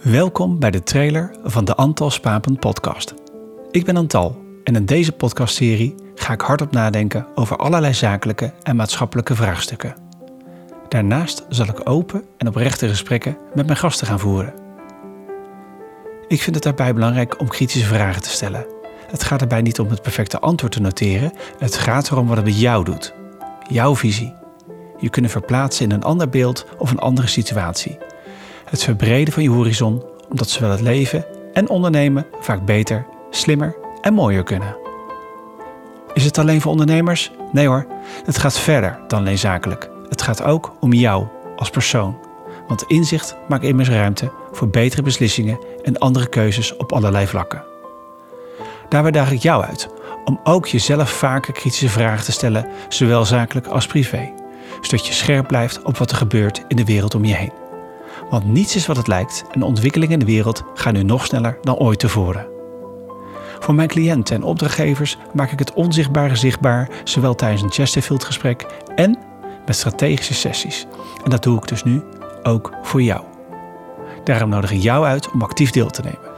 Welkom bij de trailer van de Antal Spapen podcast. Ik ben Antal en in deze podcastserie ga ik hardop nadenken over allerlei zakelijke en maatschappelijke vraagstukken. Daarnaast zal ik open en oprechte gesprekken met mijn gasten gaan voeren. Ik vind het daarbij belangrijk om kritische vragen te stellen. Het gaat daarbij niet om het perfecte antwoord te noteren, het gaat erom wat het met jou doet. Jouw visie. Je kunnen verplaatsen in een ander beeld of een andere situatie het verbreden van je horizon, omdat zowel het leven en ondernemen vaak beter, slimmer en mooier kunnen. Is het alleen voor ondernemers? Nee hoor, het gaat verder dan alleen zakelijk. Het gaat ook om jou als persoon. Want inzicht maakt immers ruimte voor betere beslissingen en andere keuzes op allerlei vlakken. Daarbij daag ik jou uit om ook jezelf vaker kritische vragen te stellen, zowel zakelijk als privé, zodat je scherp blijft op wat er gebeurt in de wereld om je heen. Want niets is wat het lijkt en de ontwikkelingen in de wereld gaan nu nog sneller dan ooit tevoren. Voor mijn cliënten en opdrachtgevers maak ik het onzichtbare zichtbaar, zowel tijdens een Chesterfield gesprek en met strategische sessies. En dat doe ik dus nu ook voor jou. Daarom nodig ik jou uit om actief deel te nemen.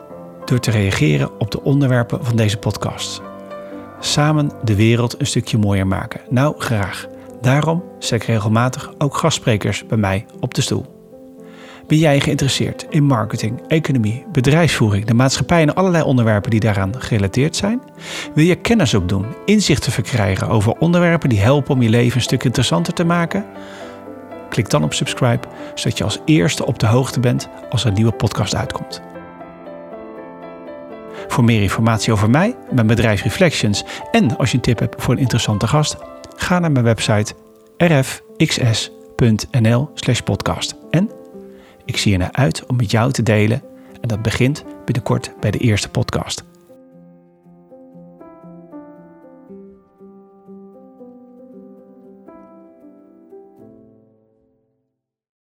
Door te reageren op de onderwerpen van deze podcast. Samen de wereld een stukje mooier maken. Nou, graag. Daarom zet ik regelmatig ook gastsprekers bij mij op de stoel. Ben jij geïnteresseerd in marketing, economie, bedrijfsvoering, de maatschappij en allerlei onderwerpen die daaraan gerelateerd zijn? Wil je kennis opdoen, inzichten verkrijgen over onderwerpen die helpen om je leven een stuk interessanter te maken? Klik dan op subscribe, zodat je als eerste op de hoogte bent als er een nieuwe podcast uitkomt. Voor meer informatie over mij, mijn bedrijf Reflections en als je een tip hebt voor een interessante gast, ga naar mijn website rfxs.nl/podcast en ik zie er naar uit om met jou te delen en dat begint binnenkort bij de eerste podcast.